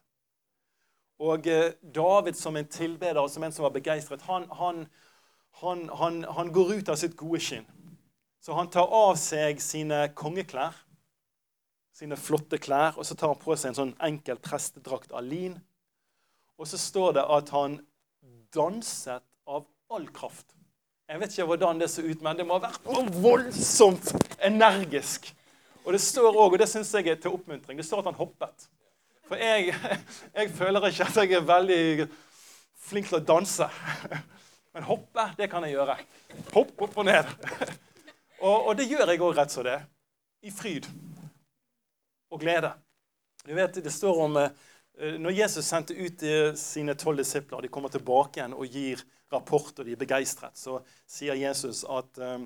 Og eh, David som en tilbeder og som en som var begeistret, han, han, han, han, går ut av sitt gode skinn. Så han tar av seg sine kongeklær, sine flotte klær, og så tar han på seg en sånn enkel prestedrakt av lin. Og så står det at han danset av all kraft. Jeg vet ikke hvordan det så ut, men det må ha vært voldsomt energisk. Og det står også, og det syns jeg er til oppmuntring, det står at han hoppet. For jeg, jeg føler ikke at jeg er veldig flink til å danse. Men hoppe, det kan jeg gjøre. Hopp opp og ned. Og, og det gjør jeg òg rett som det. I fryd og glede. Du vet, Det står om eh, når Jesus sendte ut sine tolv disipler, de kommer tilbake igjen og gir rapport, og de er begeistret, så sier Jesus at um,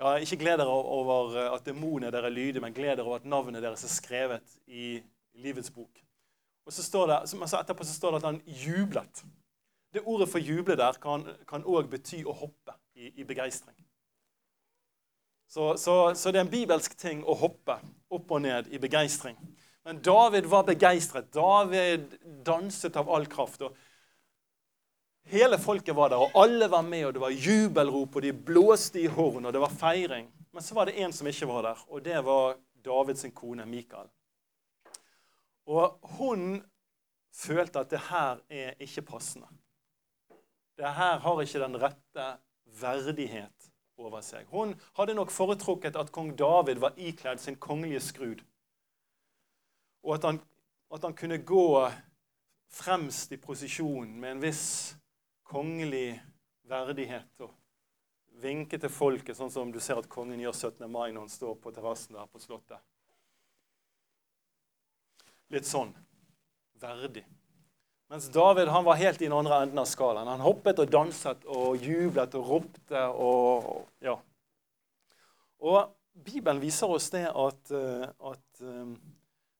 ja, ikke gled dere over at demonene dere lyder, men gled dere over at navnet deres er skrevet i livets bok. Og så står det, altså Etterpå så står det at han jublet. Det Ordet for juble der kan òg bety å hoppe i, i begeistring. Så, så, så, det er en bibelsk ting å hoppe opp og ned i begeistring. Men David var begeistret. David danset av all kraft. og Hele folket var der, og alle var med, og det var jubelrop, og de blåste i horn, og det var feiring. Men så var det en som ikke var der, og det var Davids kone Mikael. Og hun følte at det her er ikke passende. Det her har ikke den rette verdighet over seg. Hun hadde nok foretrukket at kong David var ikledd sin kongelige skrud, og at han, at han kunne gå fremst i posisjon med en viss kongelig verdighet og vinke til folket, sånn som du ser at kongen gjør 17. mai når han står på terrassen der på Slottet. Litt sånn verdig. Mens David han var helt i den andre enden av skalaen. Han hoppet og danset og jublet og ropte. og ja. Og Bibelen viser oss det at, eh, at eh,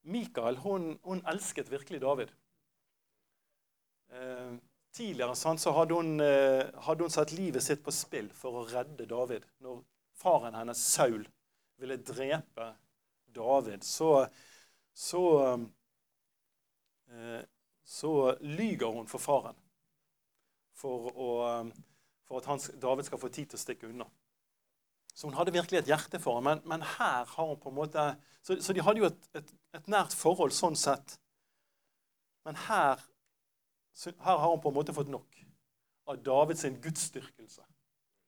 Mikael hun, hun, elsket virkelig David. Eh, tidligere sånn, så hadde hun, hadde hun, satt livet sitt på spill for å redde David. Når faren hennes, Saul, ville drepe David, så, så, så lyger hun for faren for, å, for at han, David skal få tid til å stikke unna. Så hun hadde virkelig et hjerte for ham. Men, men, her har hun på en måte Så, så de hadde jo et, et, et, nært forhold sånn sett. Men her, her, har hun på en måte fått nok av Davids gudsdyrkelse.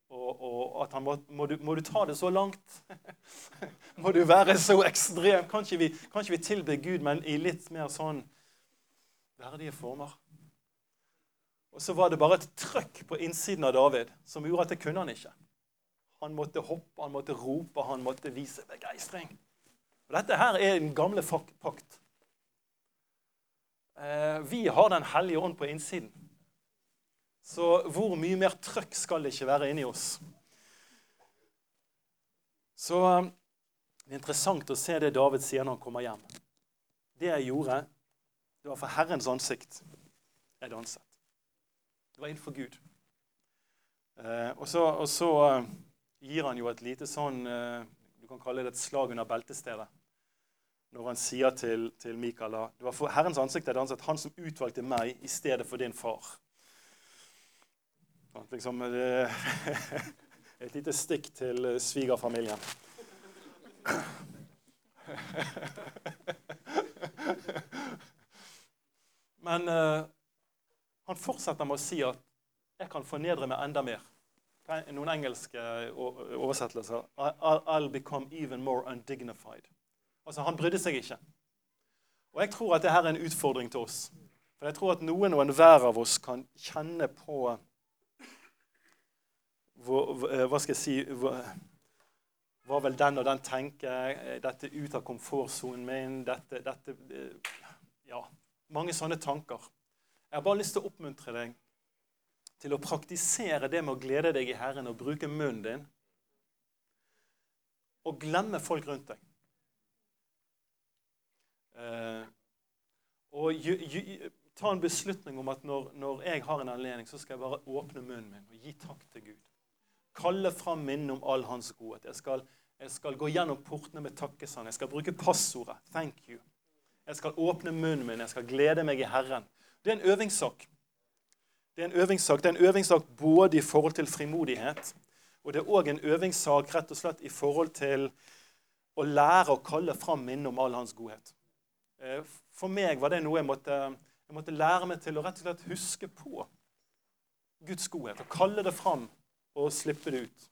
Og, og, at han må, må, du, må, du, ta det så langt? må du være så ekstrem? Kan ikke, vi, kan vi tilbe Gud, men i litt mer sånn verdige former? Og så var det bare et trøkk på innsiden av David som gjorde at det kunne han ikke. Han måtte hoppe, han måtte rope, han måtte vise begeistring. Dette her er den gamle pakt. Eh, vi har Den hellige ånd på innsiden. Så hvor mye mer trøkk skal det ikke være inni oss? Så eh, det er interessant å se det David sier når han kommer hjem. Det jeg gjorde, det var for Herrens ansikt jeg danset. Det var innenfor Gud. Eh, og så, og så gir han jo et lite sånn eh, Du kan kalle det et slag under beltestedet. Når han sier til, til Mikael det var for Herrens ansikt er det ansatt han som utvalgte meg i stedet for din far. Liksom, det, et lite stikk til eh, svigerfamilien. Men uh, han fortsetter med å si at jeg kan fornedre meg enda mer noen engelske oversettelser I'll become even more undignified. Altså, Han brydde seg ikke. Og Jeg tror at dette er en utfordring til oss. For jeg tror at noen og enhver av oss kan kjenne på Hva skal jeg si Hva vil den og den tenke? Dette ut av komfortsonen min? Dette, dette Ja, mange sånne tanker. Jeg har bare lyst til å oppmuntre deg til å praktisere det med å glede deg i Herren og bruke munnen din, og glemme folk rundt deg. Eh, og ju, ju, ta en beslutning om at når, når, jeg har en anledning, så skal jeg bare åpne munnen min og gi takk til Gud. Kalle fram minnet om all hans godhet. Jeg skal, jeg skal gå gjennom portene med takkesang. Jeg skal bruke passordet 'thank you'. Jeg skal åpne munnen min. Jeg skal glede meg i Herren. Det er en øvingssak. Det er en øvingssak. Det er en øvingssak både i forhold til frimodighet, og det er òg en øvingssak rett og slett i forhold til å lære å kalle fram minnet om all hans godhet. Eh, for meg var det noe jeg måtte, jeg måtte lære meg til å rett og slett huske på Guds godhet. Og kalle det fram og slippe det ut.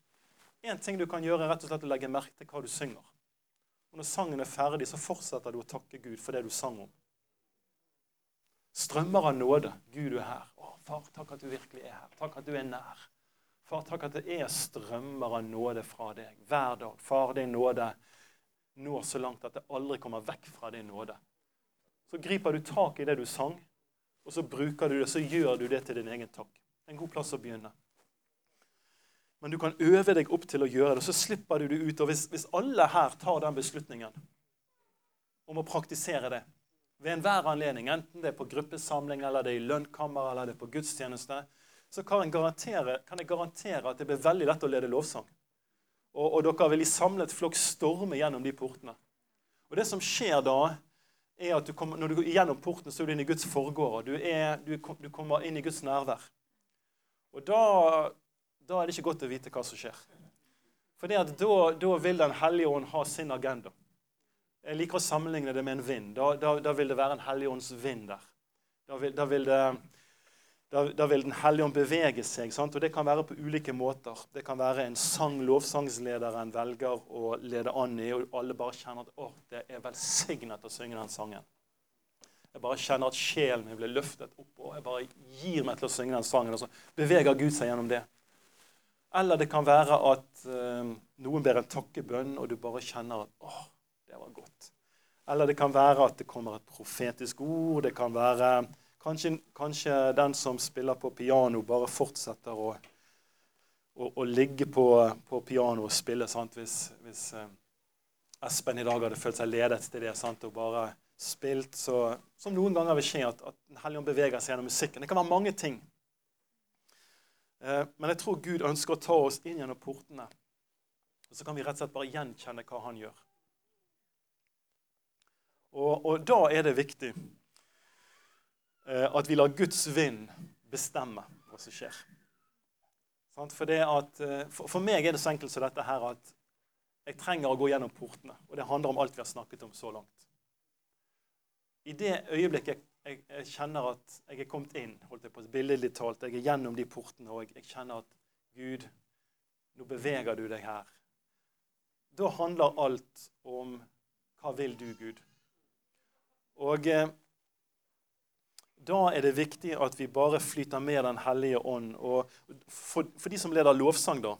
Én ting du kan gjøre, er rett og slett å legge merke til hva du synger. Og Når sangen er ferdig, så fortsetter du å takke Gud for det du sang om. Strømmer av nåde. Gud, du er her. Far, takk at du virkelig er her. Takk at du er nær. Far, takk at det er strømmer av nåde fra deg hver dag. Far, din nåde når så langt at det aldri kommer vekk fra din nåde. Så griper du tak i det du sang, og så bruker du det, så gjør du det til din egen takk. En god plass å begynne. Men du kan øve deg opp til å gjøre det, og så slipper du det ut. Og hvis, hvis alle her tar den beslutningen om å praktisere det, ved enhver anledning, enten det er på gruppesamling, eller det er i lønnkammer, eller det er på gudstjeneste, så kan kan jeg garantere at det blir veldig lett å lede lovsang. Og, og dere vil i samlet flokk storme gjennom de portene. Og det som skjer da, er at du kommer, når du går gjennom porten, så er du inne i Guds forgårder. Du, du, du, kommer inn i Guds nærvær. Og da, da, er det ikke godt å vite hva som skjer. For da, da vil Den hellige ånd ha sin agenda. Jeg liker å sammenligne det med en vind. Da, da, da vil det være en helligåndsvind der. Da vil, da vil, det, da, vil Den hellige ånd bevege seg. Sant? Og Det kan være på ulike måter. Det kan være en sang lovsangslederen velger å lede an i, og alle bare kjenner at å, det er velsignet å synge den sangen. Jeg bare kjenner at sjelen min blir løftet opp, og jeg bare gir meg til å synge den sangen. Og så beveger Gud seg gjennom det. Eller det kan være at eh, noen ber en takkebønn, og du bare kjenner at åh, det var godt. Eller det kan være at det kommer et profetisk ord. Det kan være kanskje, kanskje den som spiller på piano, bare fortsetter å, å, å ligge på, på piano og spille. Sant? Hvis, hvis eh, Espen i dag hadde følt seg ledet til det sant? og bare spilt, så, som noen ganger vil skje, at, at Den hellige ånd beveger seg gjennom musikken. Det kan være mange ting. Eh, men jeg tror Gud ønsker å ta oss inn gjennom portene. Og så kan vi rett og slett bare gjenkjenne hva han gjør. Og, og da er det viktig eh, at vi lar Guds vind bestemme hva som skjer. For, at, eh, for, meg er det så enkelt som dette her at jeg trenger å gå gjennom portene. Og det handler om alt vi har snakket om så langt. I det øyeblikket jeg, jeg kjenner at jeg er kommet inn, holdt jeg på billedlig talt, jeg er gjennom de portene, og jeg, jeg kjenner at Gud, nå beveger du deg her. Da handler alt om hva vil du, Gud? Og eh, da er det viktig at vi bare flyter med Den hellige ånd. Og for, for de som leder lovsang, da,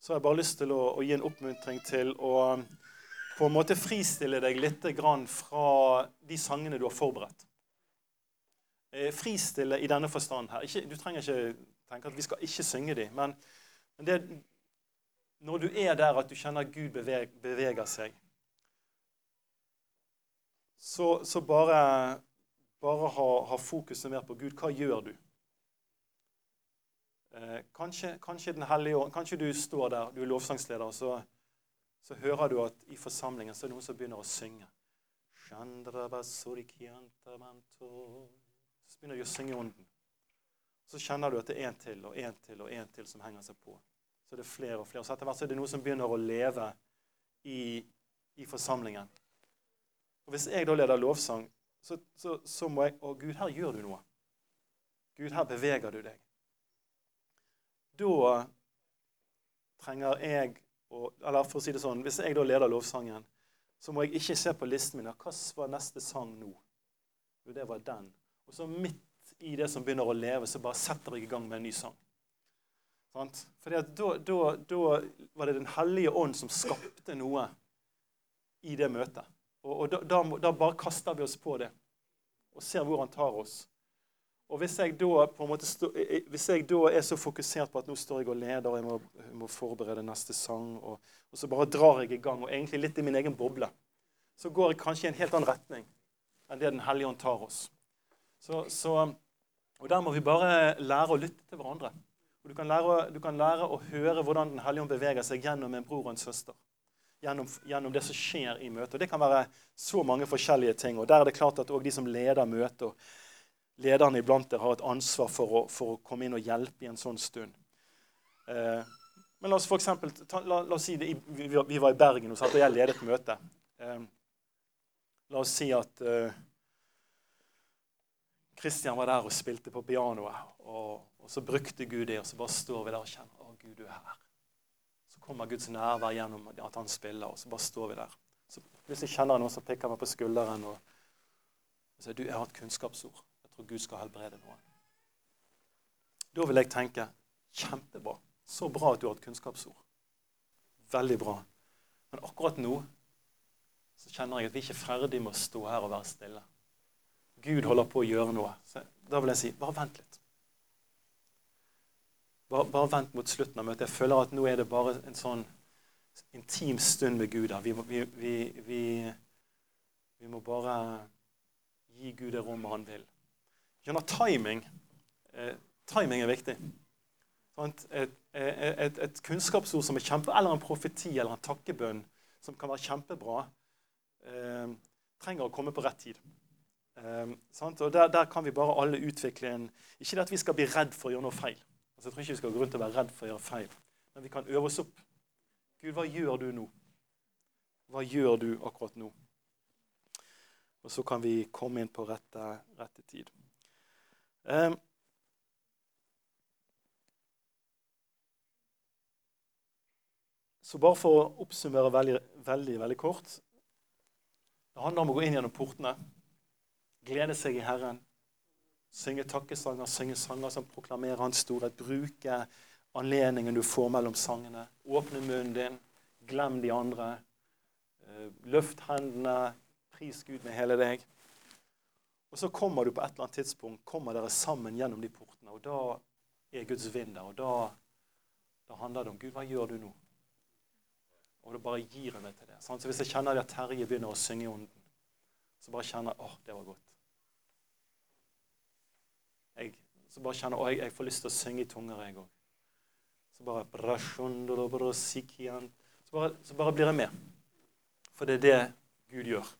så har jeg bare lyst til å, å, gi en oppmuntring til å på en måte fristille deg litt fra de sangene du har forberedt. Eh, fristille i denne forstand her. Ikke, du trenger ikke tenke at vi skal ikke synge de, men, men det, når du er der at du kjenner Gud beveger, beveger seg, så, så bare, bare ha, ha fokuset mer på Gud. Hva gjør du? Eh, kanskje, kanskje, Den hellige ånd, kanskje du står der, du er lovsangsleder, og så, så hører du at i forsamlingen så er det noen som begynner å synge. Så begynner de å synge i ånden. Så kjenner du at det er en til og en til og en til som henger seg på. Så det er flere og flere. Så etter hvert er det noe som begynner å leve i, i forsamlingen. Og Hvis jeg da leder lovsang, så, så, så må jeg Å, Gud, her gjør du noe. Gud, her beveger du deg da trenger jeg å Eller for å si det sånn Hvis jeg da leder lovsangen, så må jeg ikke se på listen min. Hva var neste sang nå? Jo, det var den. Og så midt i det som begynner å leve, så bare setter jeg i gang med en ny sang. For da, var det Den hellige ånd som skapte noe i det møtet. Og, og da, da, bare kaster vi oss på det og ser hvor han tar oss. Og hvis jeg, da, stå, hvis jeg da er så fokusert på at nå står jeg og leder, og jeg må, jeg må forberede neste sang, og, og, så bare drar jeg i gang, og egentlig litt i min egen boble, så går jeg kanskje i en helt annen retning enn det Den hellige ånd tar oss. Så, så, og Der må vi bare lære å lytte til hverandre. Du kan, lære, du kan lære å høre hvordan Den hellige ånd beveger seg gjennom en bror og en søster. Gjennom, gjennom, det som skjer i møtet. Og Det kan være så mange forskjellige ting. og Der er det klart at òg de som leder møtet, lederne iblant der, har et ansvar for å, for å, komme inn og hjelpe i en sånn stund. Eh, men la oss for eksempel, ta, la, la, oss si det, vi, vi, var i Bergen og, og jeg ledet møtet. Eh, la oss si at Kristian eh, var der og spilte på pianoet. Og, og, så brukte Gud det, og så bare står vi der og kjenner å Gud, du er her. Kommer Guds nærvær gjennom at han spiller, og så bare står vi der. Så plutselig kjenner jeg noen som pikker meg på skulderen og, og sier du, jeg har et kunnskapsord Jeg tror Gud skal helbrede noen. Da vil jeg tenke kjempebra. Så bra at du har et kunnskapsord. Veldig bra. Men akkurat nå så kjenner jeg at vi ikke er ferdig med å stå her og være stille. Gud holder på å gjøre noe. Så da vil jeg si bare vent litt. Bare, bare, vent mot slutten av møtet. Jeg føler at nå er det bare en sånn intim stund med Gud. Vi vi, vi, vi må bare gi Gud det rommet han vil. Gjennom timing eh, Timing er viktig. Et, et, et, kunnskapsord som er kjempe, eller en profeti eller en takkebønn som kan være kjempebra, eh, trenger å komme på rett tid. Eh, og der, der, kan vi bare alle utvikle en Ikke det at vi skal bli redd for å gjøre noe feil. Altså, jeg tror ikke vi skal gå rundt og være redd for å gjøre feil. Men vi kan øve oss opp. Gud, hva gjør du nå? Hva gjør du akkurat nå? Og så kan vi komme inn på rette, rette tid. Um, så bare for å oppsummere veldig, veldig, veldig kort Det handler om å gå inn gjennom portene. glede seg i Herren. Synge takkesanger, synge sanger som proklamerer Hans storhet. Bruke anledningen du får mellom sangene. Åpne munnen din. Glem de andre. Eh, løft hendene. Pris Gud med hele deg. Og så kommer du på et eller annet tidspunkt kommer dere sammen gjennom de portene. Og da er Guds vind der. Og da, da handler det om Gud, hva gjør du nå? Og da bare gir jeg meg til det. Så hvis jeg kjenner at Terje begynner å synge i ånden, så bare kjenner jeg åh, det var godt. Jeg, så bare kjenner jeg, jeg får lyst til å synge i tunger, jeg òg. Så bare så bare, blir jeg med. For det er det Gud gjør